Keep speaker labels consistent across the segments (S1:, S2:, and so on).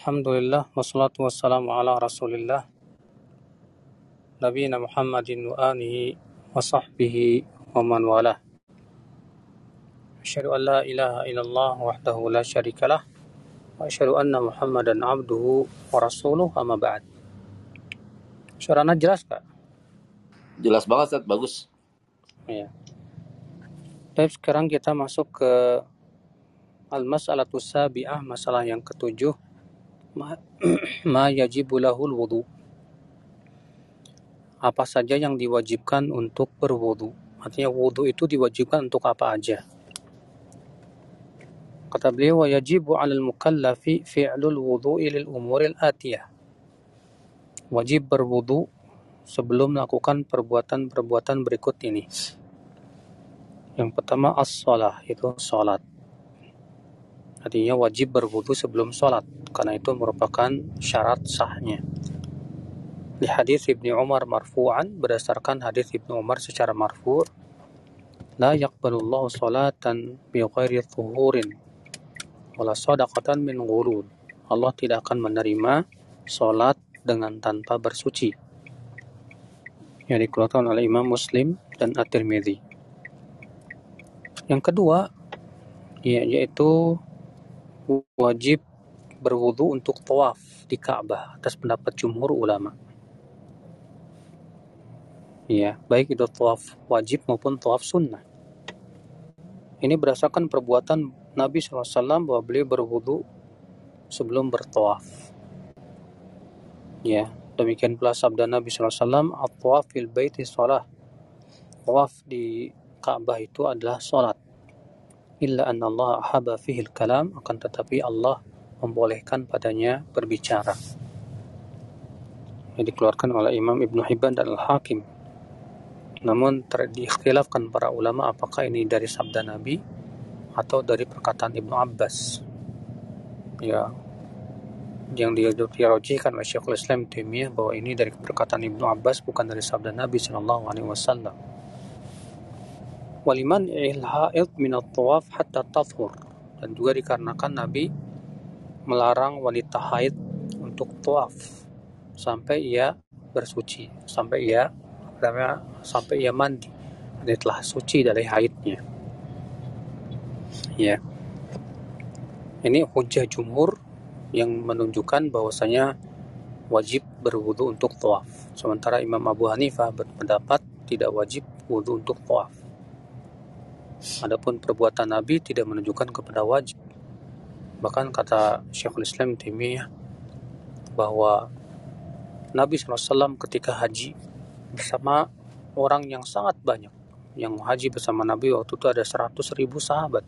S1: Alhamdulillah wassalatu wassalamu ala Rasulillah Muhammadin wa alihi wa sahbihi wa man walah. Asyhadu an la ilaha illallah wahdahu la syarikalah wa asyhadu anna Muhammadan abduhu wa rasuluh amma ba'd. Suaranya jelas Kak?
S2: Jelas banget Ustaz, bagus.
S1: Iya. Baik, sekarang kita masuk ke Al-Mas'alatus Sabi'ah, masalah yang ketujuh. Ma, yajibu lahul wudu. Apa saja yang diwajibkan untuk berwudu? Artinya wudu itu diwajibkan untuk apa aja? Kata beliau, wa yajibu 'alal mukallafi fi'lul wudu'i lil umuril atiyah. Wajib berwudu sebelum melakukan perbuatan-perbuatan berikut ini. Yang pertama as-salah, itu salat. Artinya wajib berwudu sebelum salat karena itu merupakan syarat sahnya. Di hadis Ibnu Umar marfu'an berdasarkan hadis Ibnu Umar secara marfu' la yaqbalullahu salatan bi ghairi thuhurin wala sadaqatan min ghulul. Allah tidak akan menerima salat dengan tanpa bersuci. Yang dikeluarkan oleh Imam Muslim dan At-Tirmidzi. Yang kedua ya, yaitu wajib berwudu untuk tawaf di Ka'bah atas pendapat jumhur ulama. Ya, baik itu tawaf wajib maupun tawaf sunnah. Ini berdasarkan perbuatan Nabi SAW bahwa beliau berwudu sebelum bertawaf. Ya, demikian pula sabda Nabi SAW, At-tawaf fil baiti salah. Tawaf di Ka'bah itu adalah salat. Illa anna Allah ahaba fihil kalam, akan tetapi Allah membolehkan padanya berbicara. Yang dikeluarkan oleh Imam Ibn Hibban dan Al-Hakim. Namun diikhtilafkan para ulama apakah ini dari sabda Nabi atau dari perkataan Ibnu Abbas. Ya, yang dirojihkan oleh Syekhul Islam Taimiyah bahwa ini dari perkataan Ibnu Abbas bukan dari sabda Nabi Shallallahu Alaihi Wasallam. Waliman ilha'id min tawaf hatta tathur dan juga dikarenakan Nabi melarang wanita haid untuk tawaf sampai ia bersuci, sampai ia namanya sampai ia mandi dan telah suci dari haidnya. Ya. Ini hujah jumhur yang menunjukkan bahwasanya wajib berwudu untuk tawaf. Sementara Imam Abu Hanifah berpendapat tidak wajib wudu untuk tawaf. Adapun perbuatan Nabi tidak menunjukkan kepada wajib. Bahkan kata Syekhul Islam Taimiyah bahwa Nabi SAW ketika haji bersama orang yang sangat banyak. Yang haji bersama Nabi waktu itu ada 100 ribu sahabat.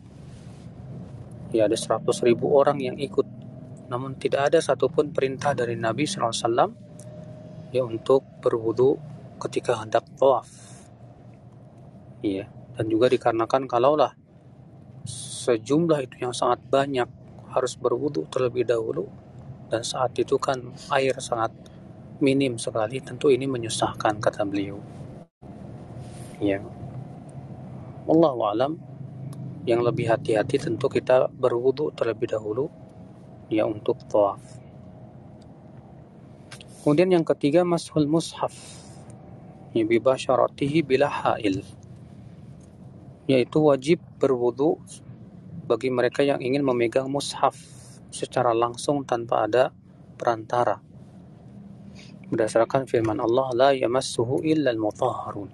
S1: Ya ada 100 ribu orang yang ikut. Namun tidak ada satupun perintah dari Nabi SAW ya untuk berwudu ketika hendak tawaf. Iya. Dan juga dikarenakan kalaulah sejumlah itu yang sangat banyak harus berwudu terlebih dahulu dan saat itu kan air sangat minim sekali tentu ini menyusahkan kata beliau. Ya. Allah alam. Yang lebih hati-hati tentu kita berwudu terlebih dahulu ya untuk tawaf. Kemudian yang ketiga mashul mushaf. Ya bibasyaratihi bila hail yaitu wajib berwudu bagi mereka yang ingin memegang mushaf secara langsung tanpa ada perantara. Berdasarkan firman Allah, la yamassuhu illa al-mutahharun.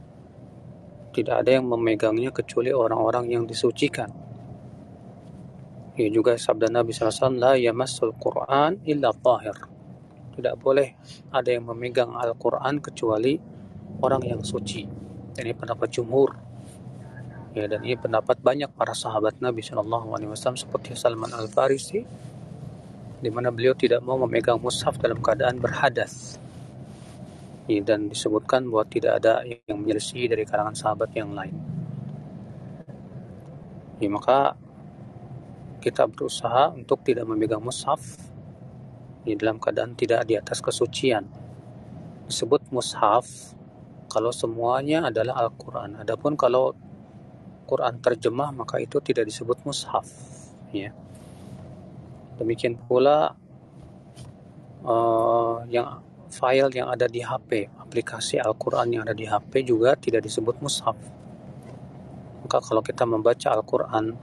S1: Tidak ada yang memegangnya kecuali orang-orang yang disucikan. Ya juga sabda Nabi SAW, la yamassul Qur'an illa tahir. Tidak boleh ada yang memegang Al-Quran kecuali orang yang suci. Ini pendapat jumhur ya dan ini pendapat banyak para sahabat Nabi Shallallahu Alaihi Wasallam seperti Salman Al Farisi di mana beliau tidak mau memegang mushaf dalam keadaan berhadas. Ya, dan disebutkan bahwa tidak ada yang menyelisih dari kalangan sahabat yang lain. Ya, maka kita berusaha untuk tidak memegang mushaf di dalam keadaan tidak di atas kesucian. Disebut mushaf kalau semuanya adalah Al-Quran. Adapun kalau Quran terjemah maka itu tidak disebut mushaf ya demikian pula uh, yang file yang ada di HP, aplikasi Al-Quran yang ada di HP juga tidak disebut mushaf. Maka kalau kita membaca Al-Quran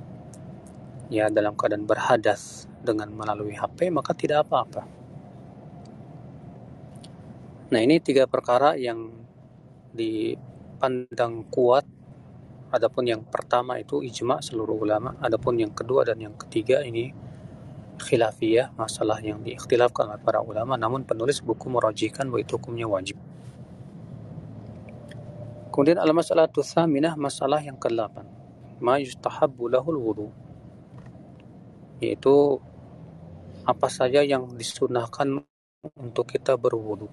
S1: ya dalam keadaan berhadas dengan melalui HP maka tidak apa-apa. Nah ini tiga perkara yang dipandang kuat. Adapun yang pertama itu ijma seluruh ulama. Adapun yang kedua dan yang ketiga ini khilafiyah, masalah yang diikhtilafkan oleh para ulama, namun penulis buku merajihkan bahwa itu hukumnya wajib. Kemudian al-masalah tsaminah masalah yang ke-8. Ma yustahabbu lahul wudu. Yaitu apa saja yang disunahkan untuk kita berwudu.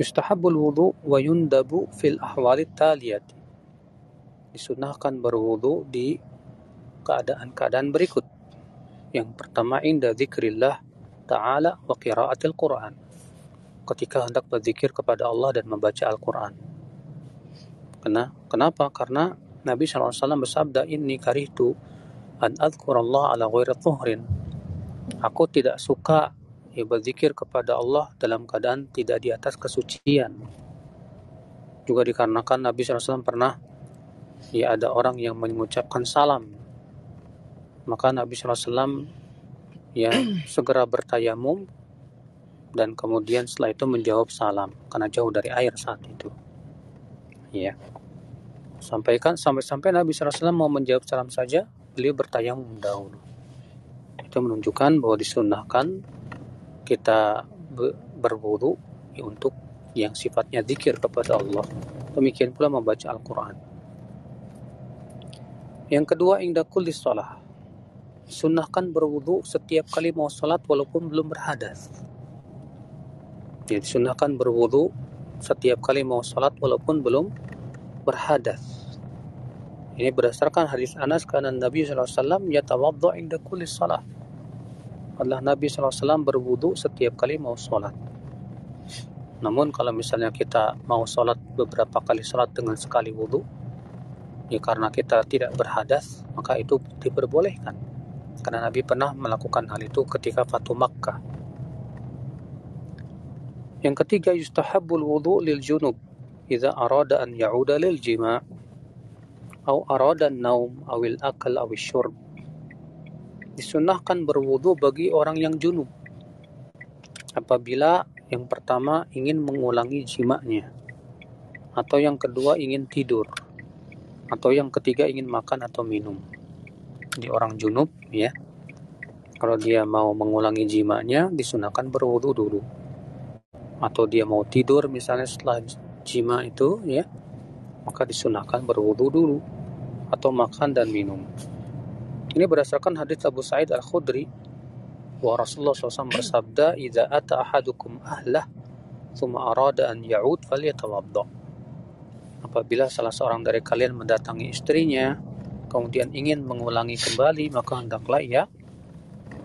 S1: Yustahabbul wudu wa yundabu fil ahwali taliyati. Disunahkan berwudu di keadaan-keadaan berikut. Yang pertama inda zikrillah ta'ala wa qiraatil Qur'an. Ketika hendak berzikir kepada Allah dan membaca Al-Quran. Kenapa? Karena Nabi SAW bersabda, Inni karihtu an adhkurallah ala ghairi tuhrin. Aku tidak suka ya, berzikir kepada Allah dalam keadaan tidak di atas kesucian. Juga dikarenakan Nabi SAW pernah ya ada orang yang mengucapkan salam. Maka Nabi SAW ya segera bertayamum dan kemudian setelah itu menjawab salam karena jauh dari air saat itu. Ya. Sampaikan sampai-sampai Nabi SAW mau menjawab salam saja beliau bertayamum dahulu. Itu menunjukkan bahwa disunahkan kita berwudu ya, untuk yang sifatnya zikir kepada Allah. Demikian pula membaca Al-Quran yang kedua indah kulis sholah sunnahkan berwudu setiap kali mau sholat walaupun belum berhadas. Jadi sunnahkan berwudu setiap kali mau sholat walaupun belum berhadas. Ini berdasarkan hadis Anas karena Nabi SAW yatawaddu inda kulli salat. Allah Nabi SAW berwudu setiap kali mau sholat. Namun kalau misalnya kita mau sholat beberapa kali sholat dengan sekali wudu, ya karena kita tidak berhadas, maka itu diperbolehkan karena Nabi pernah melakukan hal itu ketika Fatu Makkah. Yang ketiga yustahabul wudu lil junub idza arada an ya'uda lil jima' atau arada an-naum awil akal awil syurb. Disunahkan berwudu bagi orang yang junub apabila yang pertama ingin mengulangi jimaknya atau yang kedua ingin tidur atau yang ketiga ingin makan atau minum. Di orang junub ya. Kalau dia mau mengulangi jimanya disunahkan berwudu dulu. Atau dia mau tidur misalnya setelah jima itu ya maka disunahkan berwudu dulu. Atau makan dan minum. Ini berdasarkan hadis Abu Sa'id Al-Khudri bahwa Rasulullah SAW bersabda "Idza ata ahadukum ahlah thumma arada an ya'ud falyatawadda." Apabila salah seorang dari kalian mendatangi istrinya kemudian ingin mengulangi kembali maka hendaklah ia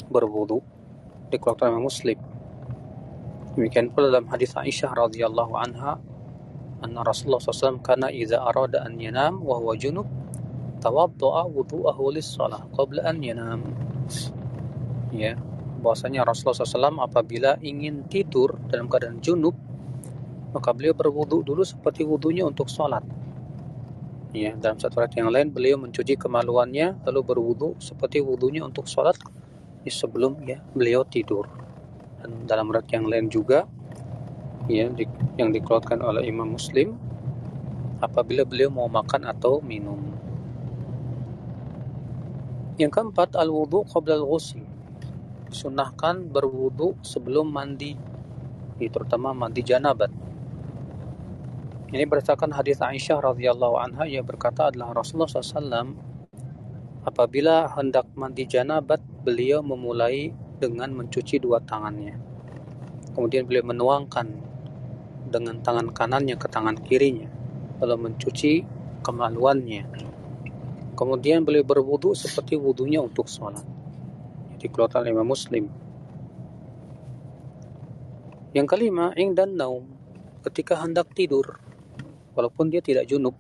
S1: berwudu dikeluarkan oleh Muslim. Demikian pula dalam hadis Aisyah radhiyallahu anha anna Rasulullah SAW kana idza arada an yanam wa huwa junub tawadda'a wudu'ahu lis-shalah qabla an yanam. Ya, bahwasanya Rasulullah SAW apabila ingin tidur dalam keadaan junub maka beliau berwudu dulu seperti wudunya untuk sholat Ya, dalam satu ayat yang lain beliau mencuci kemaluannya lalu berwudu seperti wudunya untuk sholat sebelum ya beliau tidur. Dan dalam ayat yang lain juga ya di, yang dikeluarkan oleh Imam Muslim apabila beliau mau makan atau minum. Yang keempat al-wudu qabla al-ghusl. Sunahkan berwudu sebelum mandi, terutama mandi janabat ini berdasarkan hadis Aisyah radhiyallahu anha yang berkata adalah Rasulullah SAW apabila hendak mandi janabat beliau memulai dengan mencuci dua tangannya. Kemudian beliau menuangkan dengan tangan kanannya ke tangan kirinya lalu mencuci kemaluannya. Kemudian beliau berwudu seperti wudunya untuk sholat. Jadi keluar oleh Muslim. Yang kelima, ing dan naum. Ketika hendak tidur, walaupun dia tidak junub.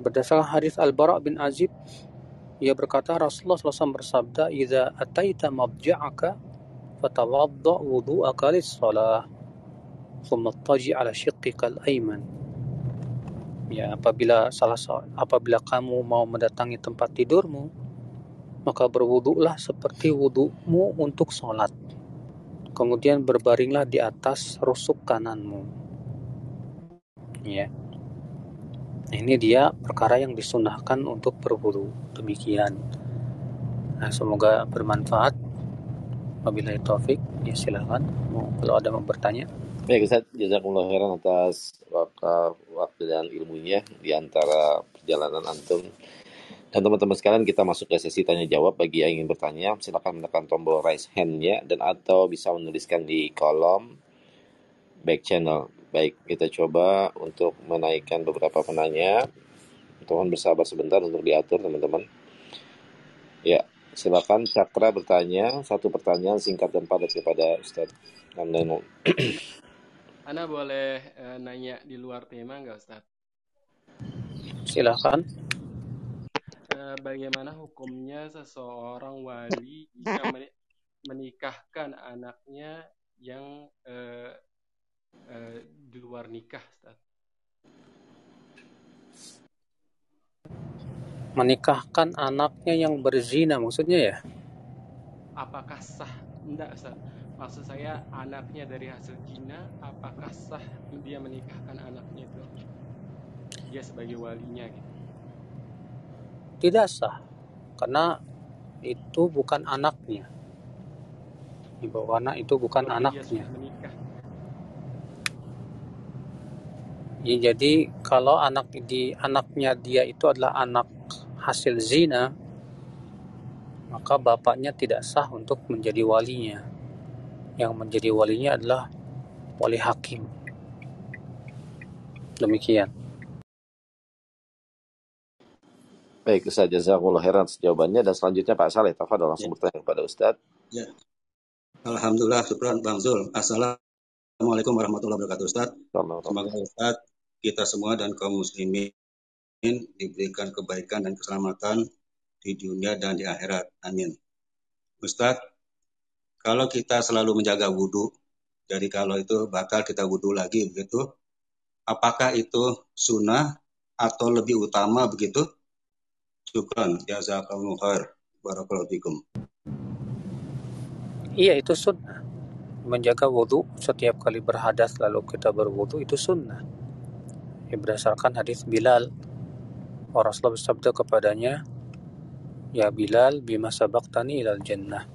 S1: Berdasarkan hadis Al-Bara' bin Azib, ia berkata Rasulullah SAW bersabda, "Idza ataita mabja'aka fatawadda wudhu'aka lis-shalah." Thumma taji ala shiqqika al-ayman. Ya, apabila salah apabila kamu mau mendatangi tempat tidurmu, maka berwuduklah seperti wudukmu untuk salat. Kemudian berbaringlah di atas rusuk kananmu ya ini dia perkara yang disunahkan untuk berwudu demikian nah, semoga bermanfaat Wabillahi taufik, ya silakan. Mau kalau ada mau bertanya.
S2: Baik Ustaz, jazakumullah khairan atas waktu dan ilmunya di antara perjalanan antum. Dan teman-teman sekalian kita masuk ke sesi tanya jawab bagi yang ingin bertanya silakan menekan tombol raise hand-nya dan atau bisa menuliskan di kolom back channel. Baik, kita coba untuk menaikkan beberapa penanya. Mohon bersabar sebentar untuk diatur teman-teman. Ya, Silakan Cakra bertanya satu pertanyaan singkat dan padat kepada Ustadz Nandano.
S3: Ana boleh uh, nanya di luar tema nggak Ustadz?
S1: Silakan.
S3: Uh, bagaimana hukumnya seseorang wali jika menikahkan anaknya yang uh, uh, di luar nikah, Ustadz?
S1: menikahkan anaknya yang berzina maksudnya ya?
S3: Apakah sah? Enggak, Ustaz. Maksud saya anaknya dari hasil zina, apakah sah dia menikahkan anaknya itu? Dia sebagai walinya gitu.
S1: Tidak sah. Karena itu bukan anaknya. Ibu anak itu bukan anaknya. Ya, jadi kalau anak di anaknya dia itu adalah anak hasil zina, maka bapaknya tidak sah untuk menjadi walinya. Yang menjadi walinya adalah wali hakim. Demikian.
S2: Baik, Ustaz Jazakumullah khairan jawabannya dan selanjutnya Pak Saleh Tafadol langsung ya. bertanya kepada Ustaz. Ya.
S4: Alhamdulillah, syukran Bang Zul. Assalamualaikum warahmatullahi wabarakatuh Ustaz. Semoga Ustaz kita semua dan kaum muslimin diberikan kebaikan dan keselamatan di dunia dan di akhirat. Amin. Ustadz, kalau kita selalu menjaga wudhu, jadi kalau itu bakal kita wudhu lagi begitu, apakah itu sunnah atau lebih utama begitu? Syukran, jazakallahu khair. Barakallahu.
S1: Iya, itu sunnah. Menjaga wudhu setiap kali berhadas lalu kita berwudhu itu sunnah. Ya, berdasarkan hadis Bilal Rasulullah bersabda kepadanya, Ya Bilal, bima sabaktani ilal jannah.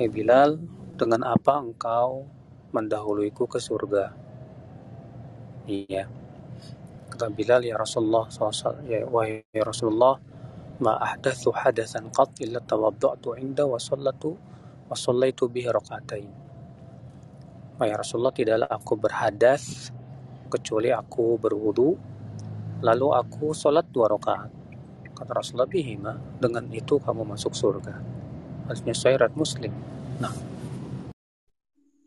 S1: Hai Bilal, dengan apa engkau mendahuluiku ke surga? Iya. Kata Bilal, ya Rasulullah, ya, wahai Rasulullah, ma ahdathu hadathan qat illa tawadda'tu inda wa sallatu wa sallaitu bihi raqatain. Wahai Rasulullah, tidaklah aku berhadas kecuali aku berwudu Lalu aku sholat dua rakaat. Kata Rasulullah bihima, dengan itu kamu masuk surga. Hadisnya syairat muslim. Nah.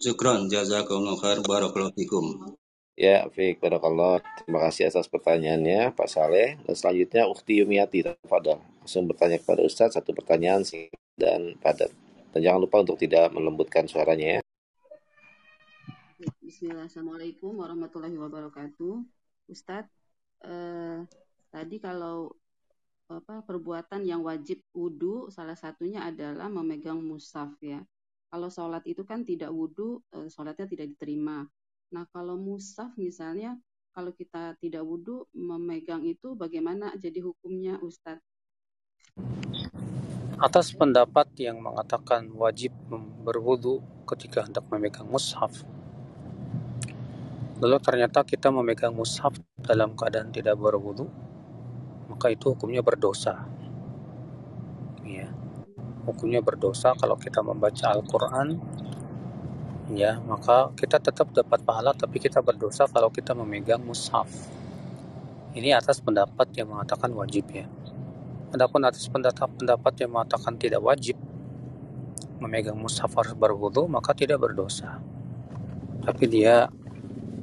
S4: Syukran, jazakumullah khair, barakallahu fikum.
S2: Ya, Fik, barakallah. Terima kasih atas pertanyaannya, Pak Saleh. Dan selanjutnya, Ukti Yumiati, Fadal. Langsung bertanya kepada Ustaz, satu pertanyaan sih dan padat. Dan jangan lupa untuk tidak melembutkan suaranya ya.
S5: Bismillah, Assalamualaikum warahmatullahi wabarakatuh. Ustadz, eh, tadi kalau apa perbuatan yang wajib wudhu salah satunya adalah memegang mushaf ya. Kalau sholat itu kan tidak wudhu, eh, sholatnya tidak diterima. Nah kalau mushaf misalnya kalau kita tidak wudhu memegang itu bagaimana jadi hukumnya Ustadz?
S1: Atas pendapat yang mengatakan wajib berwudhu ketika hendak memegang mushaf, lalu ternyata kita memegang mushaf dalam keadaan tidak berwudu, maka itu hukumnya berdosa. Ya. Hukumnya berdosa kalau kita membaca Al-Qur'an ya, maka kita tetap dapat pahala tapi kita berdosa kalau kita memegang mushaf. Ini atas pendapat yang mengatakan wajib ya. Adapun atas pendapat pendapat yang mengatakan tidak wajib memegang mushaf harus berwudu, maka tidak berdosa. Tapi dia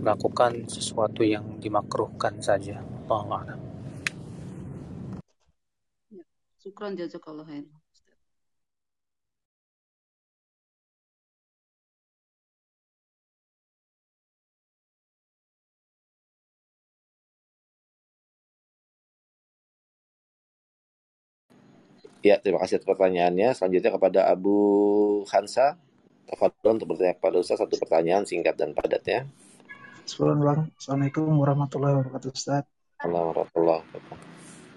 S1: melakukan sesuatu yang dimakruhkan saja. Allah
S5: Ya, Syukron jazakallah.
S2: Ya, terima kasih atas pertanyaannya. Selanjutnya kepada Abu Hansa. Tafadhol untuk bertanya kepada Ustaz satu pertanyaan singkat dan padat ya.
S6: Sebelum bang, Assalamualaikum warahmatullahi wabarakatuh Ustaz.
S2: Assalamualaikum warahmatullahi wabarakatuh.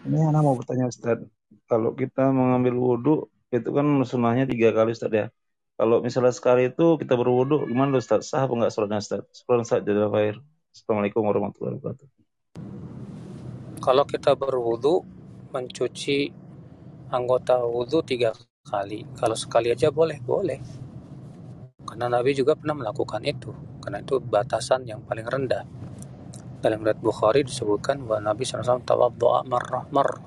S6: Ini anak mau bertanya Ustaz. Kalau kita mengambil wudhu, itu kan sunnahnya tiga kali Ustaz ya. Kalau misalnya sekali itu kita berwudhu, gimana Ustaz? Sah apa enggak sholatnya Ustaz? Sebelum Ustaz jadi khair. Assalamualaikum warahmatullahi wabarakatuh.
S1: Kalau kita berwudhu, mencuci anggota wudhu tiga kali. Kalau sekali aja boleh, boleh. Karena Nabi juga pernah melakukan itu. Karena itu batasan yang paling rendah. Dalam riwayat Bukhari disebutkan bahwa Nabi SAW tawaddu'a marrah marrah.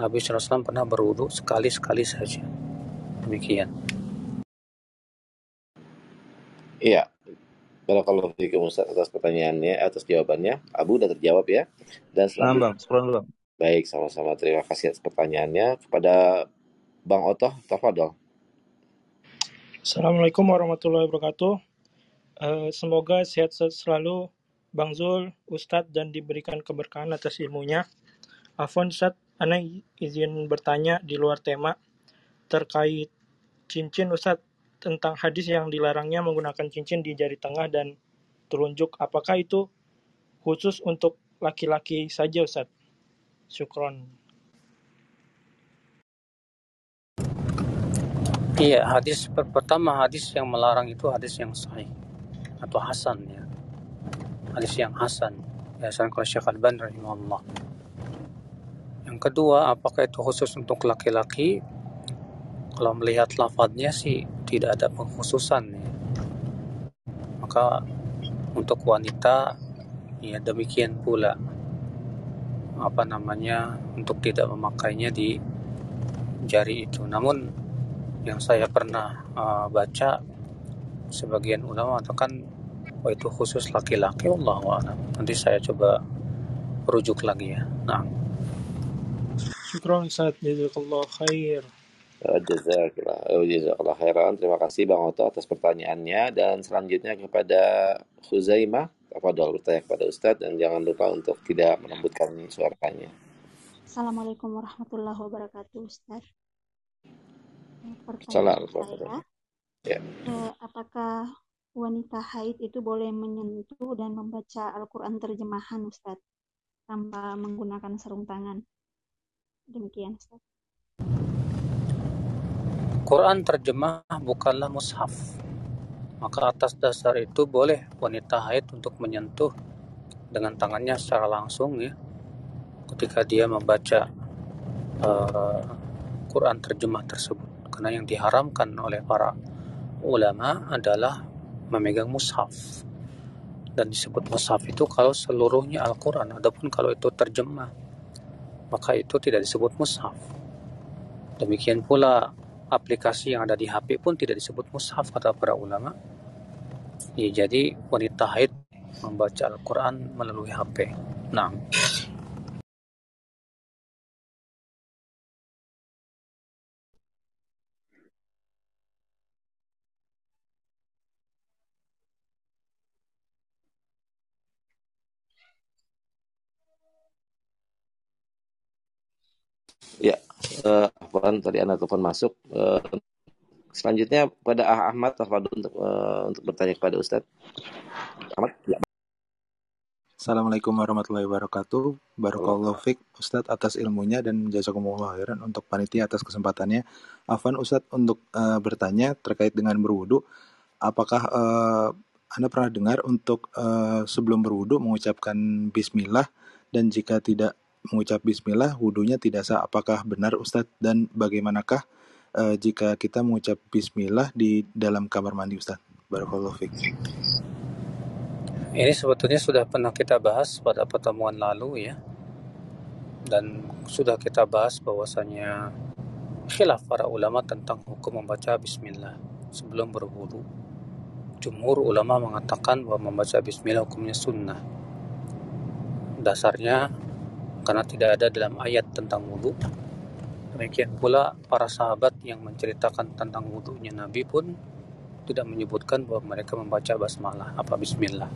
S1: Nabi SAW pernah berwudhu sekali-sekali saja. Demikian.
S2: Iya. Barakallahu fiikum Ustaz atas pertanyaannya, atas jawabannya. Abu udah terjawab ya. Dan
S6: selanjutnya, bang, bang.
S2: Baik, sama-sama. Terima kasih atas pertanyaannya. Kepada Bang Oto, tafadol.
S7: Assalamualaikum warahmatullahi wabarakatuh. Uh, semoga sehat selalu Bang Zul, Ustadz, dan diberikan keberkahan atas ilmunya. Afon Ustadz, Anda izin bertanya di luar tema terkait cincin Ustadz tentang hadis yang dilarangnya menggunakan cincin di jari tengah dan telunjuk. Apakah itu khusus untuk laki-laki saja Ustadz? Syukron.
S1: Iya, hadis pertama hadis yang melarang itu hadis yang sahih atau hasan ya. Hadis yang hasan. Ya, kalau Syekh Al-Ban. Yang kedua, apakah itu khusus untuk laki-laki? Kalau melihat lafadznya sih tidak ada pengkhususan ya. Maka untuk wanita ya demikian pula apa namanya untuk tidak memakainya di jari itu. Namun yang saya pernah uh, baca sebagian ulama mengatakan oh itu khusus laki-laki Allah Nanti saya coba rujuk lagi ya. Nah.
S7: Syukran Ustaz, jazakallah khair.
S2: Jazakallah, jazakallah khairan. Terima kasih Bang Oto atas pertanyaannya dan selanjutnya kepada Huzaimah Tafadol bertanya kepada Ustadz dan jangan lupa untuk tidak melembutkan suaranya.
S8: Assalamualaikum warahmatullahi wabarakatuh Ustadz.
S2: Pertanyaan saya,
S8: ya. eh, apakah wanita haid itu boleh menyentuh dan membaca Al-Quran terjemahan Ustadz tanpa menggunakan sarung tangan? Demikian Ustadz.
S1: Quran terjemah bukanlah mushaf maka atas dasar itu boleh wanita haid untuk menyentuh dengan tangannya secara langsung ya ketika dia membaca uh, Quran terjemah tersebut karena yang diharamkan oleh para ulama adalah memegang mushaf dan disebut mushaf itu kalau seluruhnya Al-Quran adapun kalau itu terjemah maka itu tidak disebut mushaf demikian pula aplikasi yang ada di HP pun tidak disebut mushaf kata para ulama. Ya, jadi wanita haid membaca Al-Quran melalui HP. Nah.
S2: Uh, tadi anak telepon masuk. Uh, selanjutnya pada Ah Ahmad Tafadul untuk uh, untuk bertanya kepada Ustadz. Ahmad, ya.
S9: Assalamualaikum warahmatullahi wabarakatuh. Barakallahu fiq Ustadz atas ilmunya dan jazakumullah khairan untuk panitia atas kesempatannya. Afan Ustadz untuk uh, bertanya terkait dengan berwudu. Apakah uh, Anda pernah dengar untuk uh, sebelum berwudu mengucapkan bismillah dan jika tidak mengucap bismillah wudhunya tidak sah. Apakah benar Ustadz dan bagaimanakah uh, jika kita mengucap bismillah di dalam kamar mandi Ustadz? Barakallahu fiik.
S1: Ini sebetulnya sudah pernah kita bahas pada pertemuan lalu ya. Dan sudah kita bahas bahwasanya khilaf para ulama tentang hukum membaca bismillah sebelum berwudu. Jumhur ulama mengatakan bahwa membaca bismillah hukumnya sunnah. Dasarnya karena tidak ada dalam ayat tentang wudhu. Demikian pula para sahabat yang menceritakan tentang wudhunya Nabi pun tidak menyebutkan bahwa mereka membaca basmalah apa bismillah.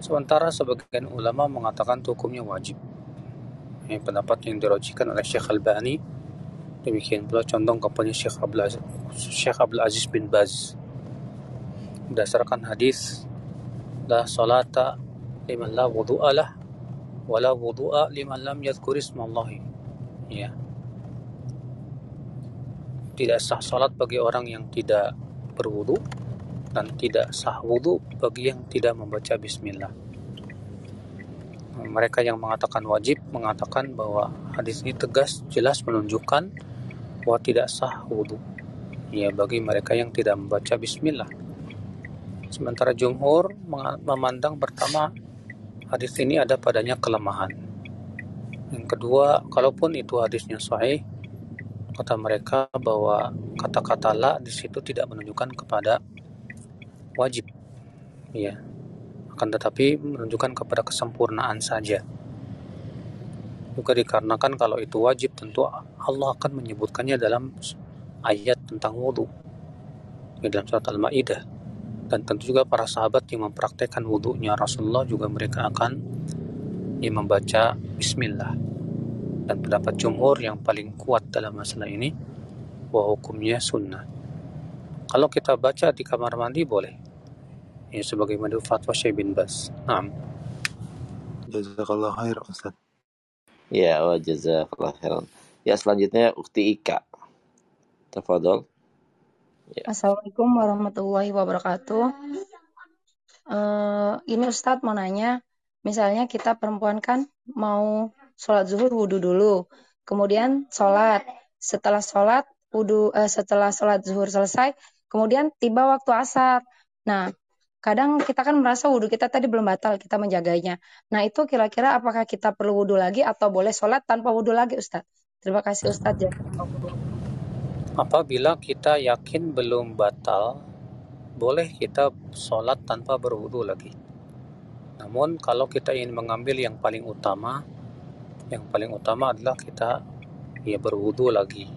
S1: Sementara sebagian ulama mengatakan hukumnya wajib. Ini pendapat yang dirojikan oleh Syekh Al-Bani. Demikian pula condong kepada Syekh Abdul Aziz, Syekh Abdul Aziz bin Baz. Berdasarkan hadis la salata liman la wudu'a lah wa la wudu'a liman lam yadhkur ismallahi. Ya. Tidak sah salat bagi orang yang tidak berwudu dan tidak sah wudu bagi yang tidak membaca bismillah. Mereka yang mengatakan wajib mengatakan bahwa hadis ini tegas jelas menunjukkan bahwa tidak sah wudu. Ya bagi mereka yang tidak membaca bismillah. Sementara jumhur memandang pertama hadis ini ada padanya kelemahan. Yang kedua, kalaupun itu hadisnya sahih, kata mereka bahwa kata-kata la di situ tidak menunjukkan kepada wajib. Ya akan tetapi menunjukkan kepada kesempurnaan saja. Juga dikarenakan kalau itu wajib tentu Allah akan menyebutkannya dalam ayat tentang wudhu di dalam surat Al-Ma'idah dan tentu juga para sahabat yang mempraktekkan wudhunya Rasulullah juga mereka akan ya, membaca Bismillah dan pendapat jumhur yang paling kuat dalam masalah ini bahwa hukumnya sunnah kalau kita baca di kamar mandi boleh ya sebagaimana fatwa Syekh bin Bas. Naam.
S9: Jazakallah khair Ustaz.
S2: Ya, wa jazakallah khairan. Ya, selanjutnya Ukti Ika. Tafadhol.
S10: Ya. Assalamualaikum warahmatullahi wabarakatuh. Uh, ini Ustadz mau nanya, misalnya kita perempuan kan mau sholat zuhur wudhu dulu, kemudian sholat, setelah sholat wudhu, uh, setelah sholat zuhur selesai, kemudian tiba waktu asar. Nah, kadang kita kan merasa wudhu kita tadi belum batal, kita menjaganya. Nah itu kira-kira apakah kita perlu wudhu lagi atau boleh sholat tanpa wudhu lagi Ustadz? Terima kasih Ustadz. Ya.
S1: Apabila kita yakin belum batal, boleh kita sholat tanpa berwudhu lagi. Namun kalau kita ingin mengambil yang paling utama, yang paling utama adalah kita ya berwudhu lagi.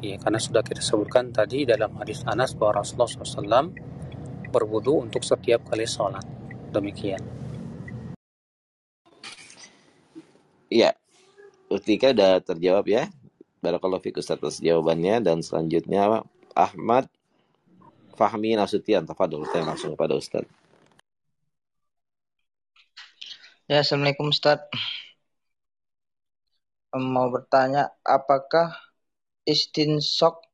S1: Ya, karena sudah kita sebutkan tadi dalam hadis Anas bahwa Rasulullah SAW berwudu untuk setiap kali sholat. Demikian.
S2: Iya, Utika sudah terjawab ya. Barakallahu fiik Ustaz atas jawabannya dan selanjutnya Ahmad Fahmi Nasution. Tafadhol kita langsung kepada Ustaz.
S11: Ya, Assalamualaikum Ustaz. Mau bertanya, apakah istinsok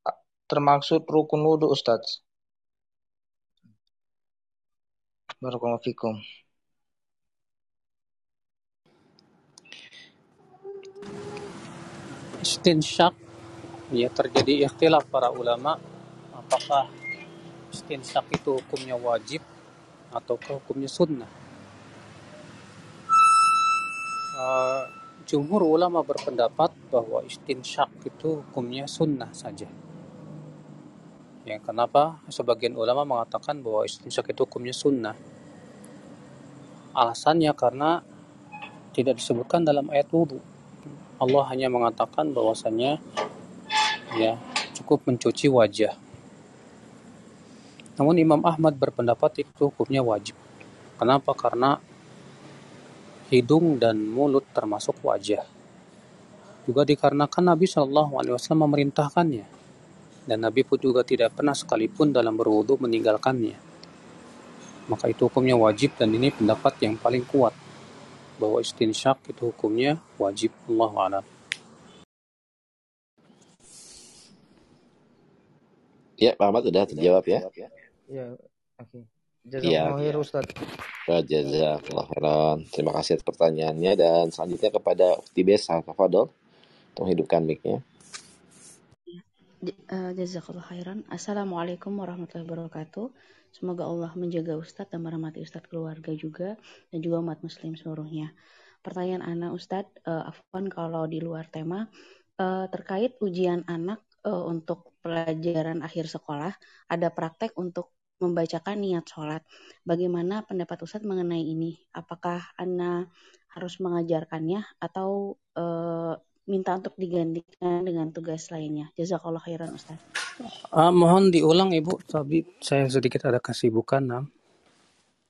S11: termaksud rukun wudhu Ustaz? Barakallahu fikum.
S1: Istinsyak ya terjadi ikhtilaf para ulama apakah istinsyak itu hukumnya wajib atau hukumnya sunnah. Uh, jumhur ulama berpendapat bahwa istinsyak itu hukumnya sunnah saja. Ya, kenapa sebagian ulama mengatakan bahwa istinsyak itu hukumnya sunnah? Alasannya karena tidak disebutkan dalam ayat wudhu. Allah hanya mengatakan bahwasanya ya cukup mencuci wajah. Namun Imam Ahmad berpendapat itu hukumnya wajib. Kenapa? Karena hidung dan mulut termasuk wajah. Juga dikarenakan Nabi Shallallahu Alaihi Wasallam memerintahkannya, dan Nabi pun juga tidak pernah sekalipun dalam berwudu meninggalkannya maka itu hukumnya wajib dan ini pendapat yang paling kuat bahwa istinsyak itu hukumnya wajib Allah alam.
S2: Ya, Pak Ahmad sudah terjawab ya.
S11: Ya, oke. Okay. Ya, ya. Ustaz.
S2: Jazakallah khairan. Terima kasih atas pertanyaannya dan selanjutnya kepada Ufti Besa, Tafadol, untuk menghidupkan mic-nya.
S5: Eh, jazakallah khairan. Assalamualaikum warahmatullahi wabarakatuh. Semoga Allah menjaga Ustadz dan merahmati Ustadz keluarga juga dan juga umat muslim seluruhnya. Pertanyaan anak Ustadz, uh, Afwan kalau di luar tema, uh, terkait ujian anak uh, untuk pelajaran akhir sekolah, ada praktek untuk membacakan niat sholat. Bagaimana pendapat Ustadz mengenai ini? Apakah Ana harus mengajarkannya atau uh, minta untuk digantikan dengan tugas lainnya? Jazakallah khairan Ustadz.
S1: Uh, mohon diulang Ibu, tapi saya sedikit ada kesibukan. Nah.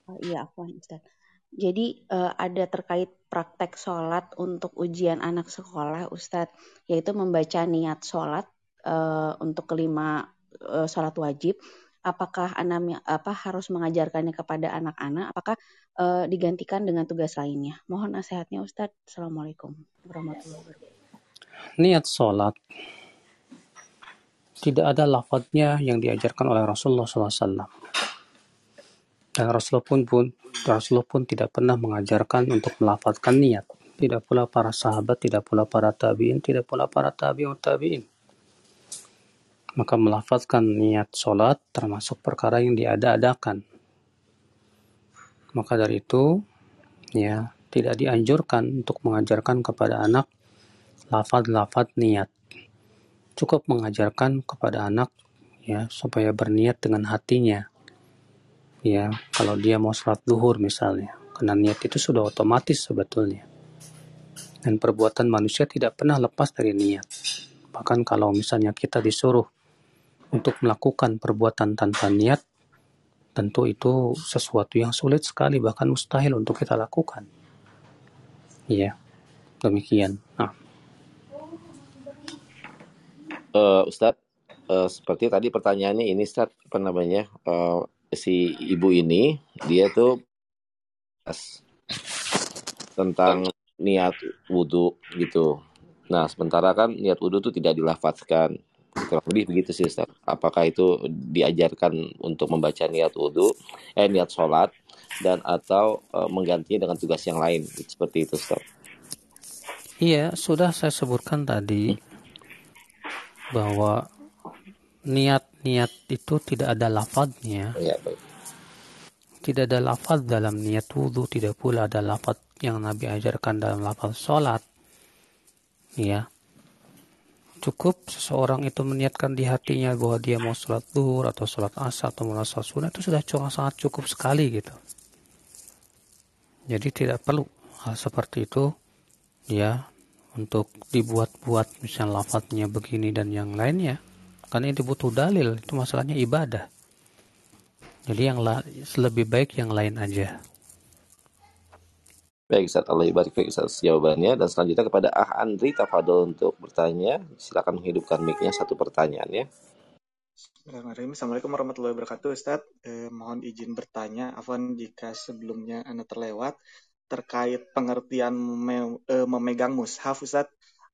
S5: Oh, iya, aku Ustaz. Jadi uh, ada terkait praktek sholat untuk ujian anak sekolah, Ustadz, yaitu membaca niat sholat uh, untuk kelima uh, sholat wajib. Apakah anak apa harus mengajarkannya kepada anak-anak? Apakah uh, digantikan dengan tugas lainnya? Mohon nasihatnya, Ustadz. Assalamualaikum warahmatullahi wabarakatuh.
S1: Niat sholat tidak ada lafadznya yang diajarkan oleh Rasulullah SAW. Dan Rasulullah pun, pun Rasulullah pun tidak pernah mengajarkan untuk melafadzkan niat. Tidak pula para sahabat, tidak pula para tabiin, tidak pula para tabiun tabiin. Maka melafadzkan niat sholat termasuk perkara yang diada-adakan. Maka dari itu, ya tidak dianjurkan untuk mengajarkan kepada anak lafad-lafad niat. Cukup mengajarkan kepada anak ya supaya berniat dengan hatinya. Ya kalau dia mau sholat duhur misalnya karena niat itu sudah otomatis sebetulnya. Dan perbuatan manusia tidak pernah lepas dari niat. Bahkan kalau misalnya kita disuruh untuk melakukan perbuatan tanpa niat tentu itu sesuatu yang sulit sekali bahkan mustahil untuk kita lakukan. Ya demikian. Nah.
S2: Uh, Ustadz uh, seperti tadi pertanyaannya ini Ustadz apa namanya uh, si ibu ini dia tuh tentang niat wudhu gitu. Nah sementara kan niat wudhu tuh tidak dilafatkan kurang lebih begitu sih Ustaz. Apakah itu diajarkan untuk membaca niat wudhu, eh niat sholat dan atau e, menggantinya dengan tugas yang lain seperti itu Ustaz.
S1: Iya, sudah saya sebutkan tadi bahwa niat-niat itu tidak ada lafadznya. Ya, Tidak ada lafaz dalam niat wudhu, tidak pula ada lafaz yang Nabi ajarkan dalam lafaz sholat. Ya. Cukup seseorang itu meniatkan di hatinya bahwa dia mau sholat duhur atau sholat asar atau mau sholat sunnah itu sudah cukup, sangat cukup sekali gitu. Jadi tidak perlu hal seperti itu ya untuk dibuat-buat misalnya lafadznya begini dan yang lainnya karena itu butuh dalil itu masalahnya ibadah jadi yang lebih baik yang lain aja
S2: Baik, Ustaz Allah ibarik baik Ustaz jawabannya dan selanjutnya kepada Ah Andri Tafadol untuk bertanya. Silakan menghidupkan mic-nya satu pertanyaan ya.
S12: Assalamualaikum warahmatullahi wabarakatuh Ustaz. Eh, mohon izin bertanya, Afwan jika sebelumnya Anda terlewat terkait pengertian eh, memegang mushaf Ustaz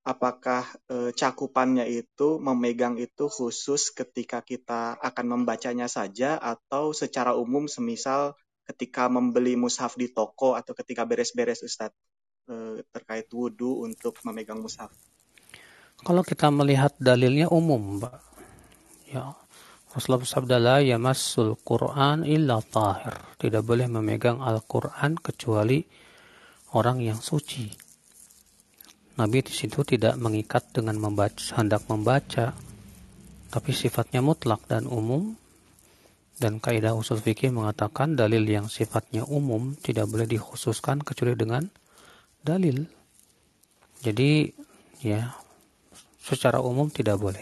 S12: apakah e, cakupannya itu memegang itu khusus ketika kita akan membacanya saja atau secara umum semisal ketika membeli mushaf di toko atau ketika beres-beres Ustadz e, terkait wudhu untuk memegang mushaf.
S1: Kalau kita melihat dalilnya umum, Mbak. Ya, Rasulullah bersabda la yamassul Quran illa tahir. Tidak boleh memegang Al-Quran kecuali orang yang suci. Nabi di situ tidak mengikat dengan membaca, hendak membaca, tapi sifatnya mutlak dan umum. Dan kaidah usul fikih mengatakan dalil yang sifatnya umum tidak boleh dikhususkan kecuali dengan dalil. Jadi ya secara umum tidak boleh.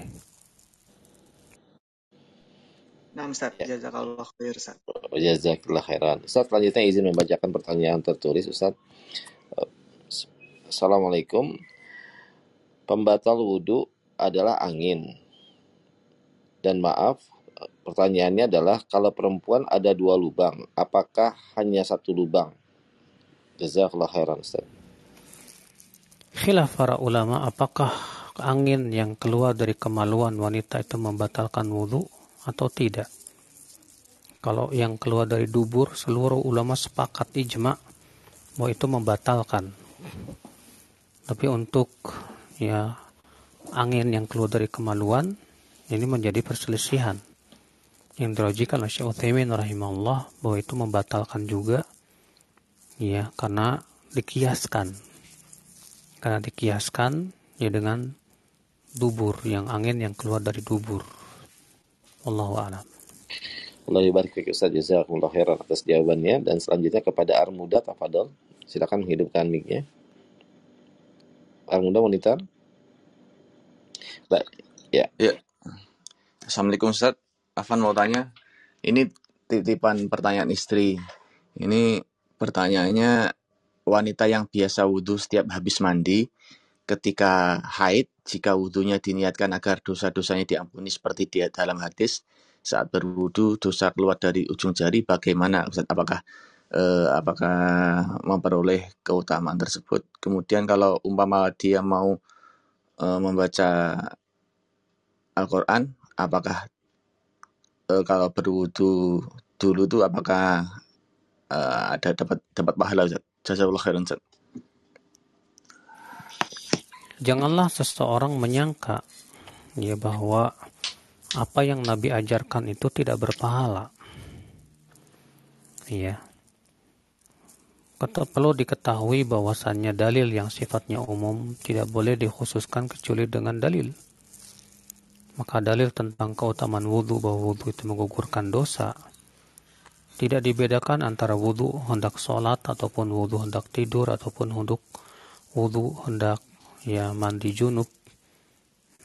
S12: Nah, Ustaz, ya. jazakallah khair, Ustaz.
S2: Jazakallah khairan. Ustaz, selanjutnya izin membacakan pertanyaan tertulis, Ustaz. Assalamualaikum. Pembatal wudhu adalah angin. Dan maaf, pertanyaannya adalah kalau perempuan ada dua lubang, apakah hanya satu lubang? Jazakallah khairan Ustaz.
S1: Khilaf para ulama apakah angin yang keluar dari kemaluan wanita itu membatalkan wudhu atau tidak? Kalau yang keluar dari dubur, seluruh ulama sepakat ijma bahwa itu membatalkan tapi untuk ya angin yang keluar dari kemaluan ini menjadi perselisihan. Yang dirojikan oleh Syekh Utsaimin rahimahullah bahwa itu membatalkan juga ya karena dikiaskan. Karena dikiaskan ya dengan dubur yang angin yang keluar dari dubur. Allahu a'lam.
S2: Allah barik fiik Ustaz jazakumullah khairan atas jawabannya. Dan selanjutnya kepada Armuda Tafadol. Silakan menghidupkan mic-nya Muda Monitor.
S13: Baik, ya. Ya. Assalamualaikum Ustaz. Afan mau tanya, ini titipan pertanyaan istri. Ini pertanyaannya wanita yang biasa wudhu setiap habis mandi ketika haid jika wudhunya diniatkan agar dosa-dosanya diampuni seperti di dalam hadis saat berwudhu dosa keluar dari ujung jari bagaimana Ustaz? Apakah eh, apakah memperoleh keutamaan tersebut? Kemudian kalau umpama dia mau eh, membaca Al-Qur'an apakah eh, kalau berwudhu dulu tuh apakah eh, ada dapat dapat pahala Ustaz? Jazakallahu khairan Ustaz.
S1: Janganlah seseorang menyangka ya bahwa apa yang Nabi ajarkan itu tidak berpahala. Iya. Perlu diketahui bahwasannya dalil yang sifatnya umum tidak boleh dikhususkan kecuali dengan dalil. Maka dalil tentang keutamaan wudhu bahwa wudhu itu menggugurkan dosa tidak dibedakan antara wudhu hendak sholat ataupun wudhu hendak tidur ataupun hendak wudhu hendak ya mandi junub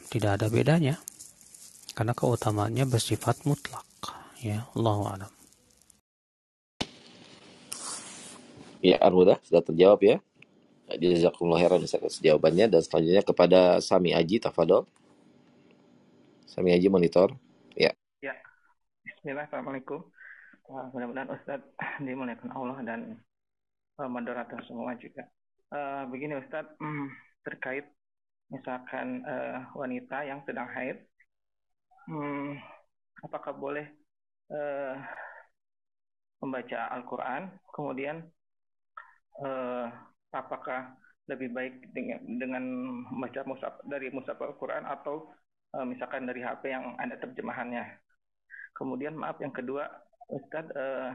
S1: tidak ada bedanya karena keutamaannya bersifat mutlak ya Allah alam
S2: ya Armuda sudah terjawab ya. Jazakumullah khairan atas jawabannya. Dan selanjutnya kepada Sami Aji Tafadol. Sami Aji monitor. Ya.
S14: Ya. Bismillah Assalamualaikum. Uh, mudah-mudahan Ustadz dimuliakan Allah dan uh, moderator semua juga. Uh, begini Ustadz mm, terkait misalkan uh, wanita yang sedang haid, hmm, apakah boleh uh, membaca Al-Quran, kemudian uh, apakah lebih baik dengan, dengan membaca musab dari musab Al-Quran atau uh, misalkan dari HP yang ada terjemahannya. Kemudian maaf yang kedua, Ustadz, uh,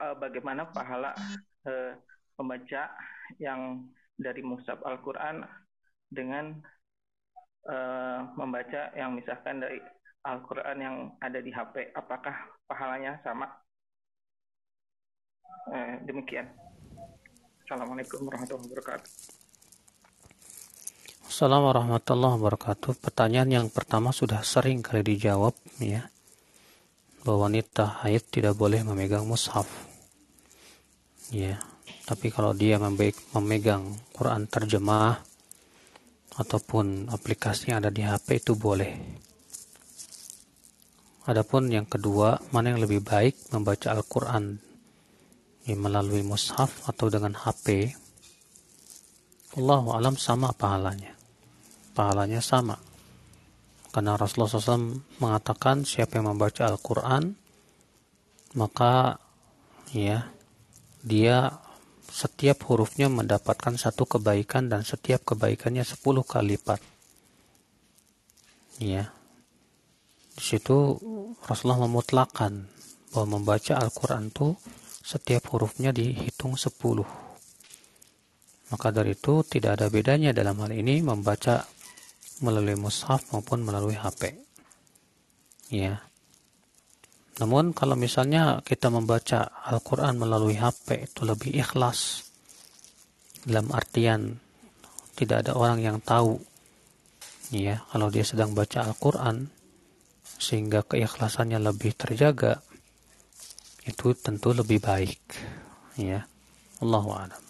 S14: uh, bagaimana pahala uh, membaca yang dari mushaf Al-Quran dengan uh, membaca yang misalkan dari Al-Quran yang ada di HP. Apakah pahalanya sama? Uh, demikian. Assalamualaikum warahmatullahi wabarakatuh.
S1: Assalamualaikum warahmatullahi wabarakatuh. Pertanyaan yang pertama sudah sering kali dijawab ya. Bahwa wanita haid tidak boleh memegang mushaf. Ya, tapi kalau dia memegang Quran terjemah ataupun aplikasi yang ada di HP itu boleh. Adapun yang kedua, mana yang lebih baik membaca Al-Quran ya, melalui mushaf atau dengan HP? Allah alam sama pahalanya. Pahalanya sama. Karena Rasulullah SAW mengatakan siapa yang membaca Al-Quran, maka ya dia setiap hurufnya mendapatkan satu kebaikan dan setiap kebaikannya sepuluh kali lipat. Ya. Di situ Rasulullah memutlakan bahwa membaca Al-Quran itu setiap hurufnya dihitung sepuluh. Maka dari itu tidak ada bedanya dalam hal ini membaca melalui mushaf maupun melalui HP. Ya. Namun kalau misalnya kita membaca Al-Quran melalui HP itu lebih ikhlas. Dalam artian tidak ada orang yang tahu ya kalau dia sedang baca Al-Quran sehingga keikhlasannya lebih terjaga itu tentu lebih baik. Ya. Allah a'lam.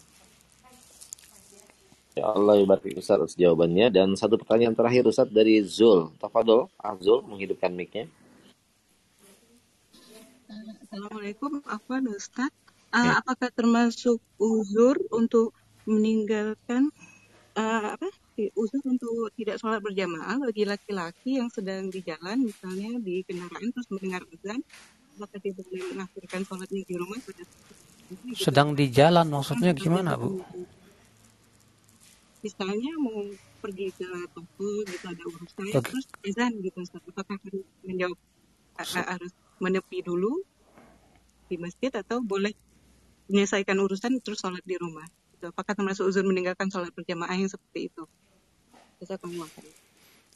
S2: Ya Allah ibarat Ustaz jawabannya. Dan satu pertanyaan terakhir Ustaz dari Zul. Tafadol Azul menghidupkan mic-nya.
S15: Assalamualaikum, apa Ustaz? Uh, apakah termasuk uzur untuk meninggalkan uh, apa? Uzur untuk tidak sholat berjamaah bagi laki-laki yang sedang di jalan, misalnya di kendaraan terus mendengar azan, apakah dia boleh mengakhirkan sholatnya di rumah pada
S1: sedang di jalan maksudnya gimana bu?
S15: Misalnya mau pergi ke toko gitu ada urusan okay. terus azan gitu apakah harus menjawab harus menepi dulu di masjid atau boleh menyelesaikan urusan terus sholat di rumah. Itu. Apakah termasuk uzur meninggalkan sholat berjamaah yang seperti itu?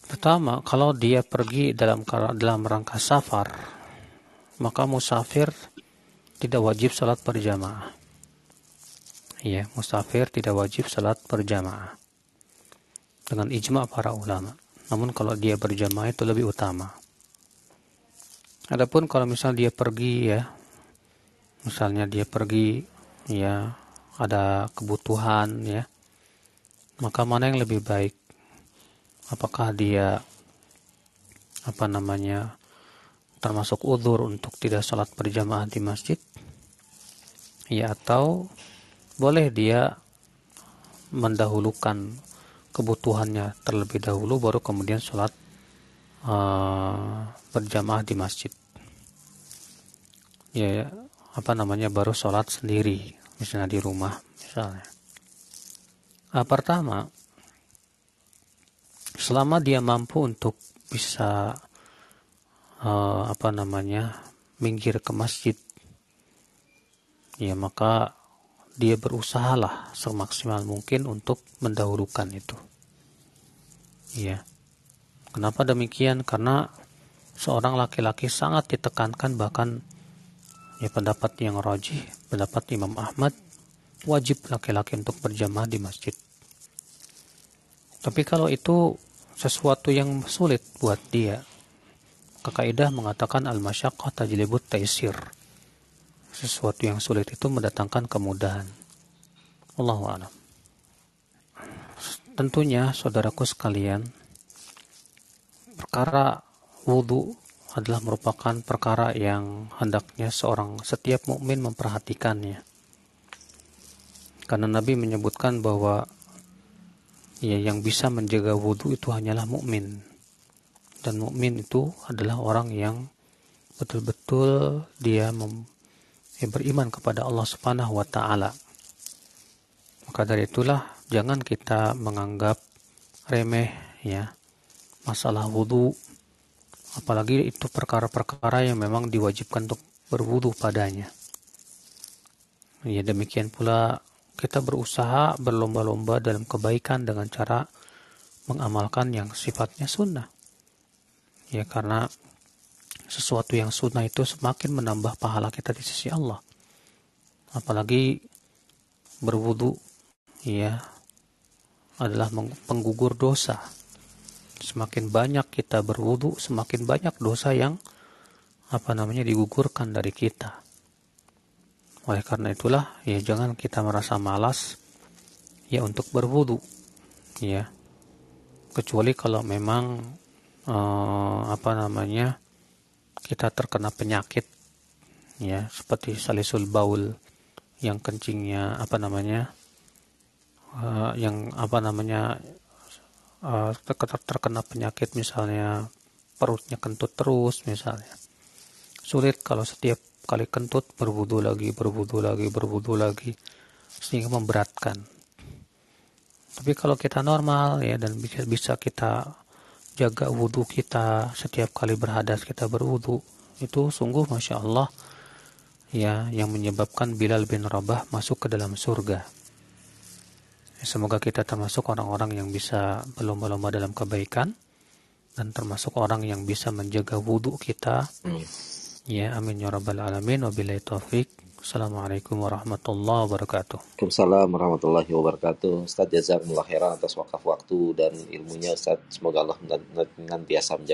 S1: Pertama, kalau dia pergi dalam dalam rangka safar, maka musafir tidak wajib sholat berjamaah. Ya, musafir tidak wajib sholat berjamaah. Dengan ijma para ulama. Namun kalau dia berjamaah itu lebih utama. Adapun kalau misal dia pergi ya misalnya dia pergi ya ada kebutuhan ya maka mana yang lebih baik apakah dia apa namanya termasuk udur untuk tidak sholat berjamaah di masjid. Ya atau boleh dia mendahulukan kebutuhannya terlebih dahulu baru kemudian sholat uh, berjamaah di masjid. Ya apa namanya baru sholat sendiri misalnya di rumah misalnya. Uh, pertama selama dia mampu untuk bisa uh, apa namanya minggir ke masjid ya maka dia berusahalah semaksimal mungkin untuk mendahulukan itu. Ya. Kenapa demikian? Karena seorang laki-laki sangat ditekankan bahkan ya pendapat yang rajih, pendapat Imam Ahmad wajib laki-laki untuk berjamaah di masjid. Tapi kalau itu sesuatu yang sulit buat dia, kekaidah mengatakan al-masyaqqah tajlibut taisir sesuatu yang sulit itu mendatangkan kemudahan. Allahu a'lam. Tentunya saudaraku sekalian, perkara wudhu adalah merupakan perkara yang hendaknya seorang setiap mukmin memperhatikannya. Karena Nabi menyebutkan bahwa ya yang bisa menjaga wudhu itu hanyalah mukmin. Dan mukmin itu adalah orang yang betul-betul dia mem yang beriman kepada Allah Subhanahu wa taala. Maka dari itulah jangan kita menganggap remeh ya masalah wudhu apalagi itu perkara-perkara yang memang diwajibkan untuk berwudhu padanya. Ya demikian pula kita berusaha berlomba-lomba dalam kebaikan dengan cara mengamalkan yang sifatnya sunnah. Ya karena sesuatu yang sunnah itu semakin menambah pahala kita di sisi Allah. Apalagi berwudu ya adalah penggugur dosa. Semakin banyak kita berwudu, semakin banyak dosa yang apa namanya digugurkan dari kita. Oleh karena itulah ya jangan kita merasa malas ya untuk berwudu ya. Kecuali kalau memang eh, apa namanya kita terkena penyakit ya seperti salisul baul yang kencingnya apa namanya uh, yang apa namanya uh, terkena penyakit misalnya perutnya kentut terus misalnya. Sulit kalau setiap kali kentut berwudu lagi berwudu lagi berwudu lagi sehingga memberatkan. Tapi kalau kita normal ya dan bisa bisa kita jaga wudhu kita setiap kali berhadas kita berwudhu itu sungguh masya Allah ya yang menyebabkan Bilal bin Rabah masuk ke dalam surga. Semoga kita termasuk orang-orang yang bisa berlomba-lomba dalam kebaikan dan termasuk orang yang bisa menjaga wudhu kita. Ya amin ya rabbal alamin. Wabillahi taufik Assalamualaikum warahmatullahi wabarakatuh.
S2: Waalaikumsalam warahmatullahi wabarakatuh. Ustaz jazakumullah khairan atas wakaf waktu dan ilmunya Ustaz. Semoga Allah nantiasa menjaga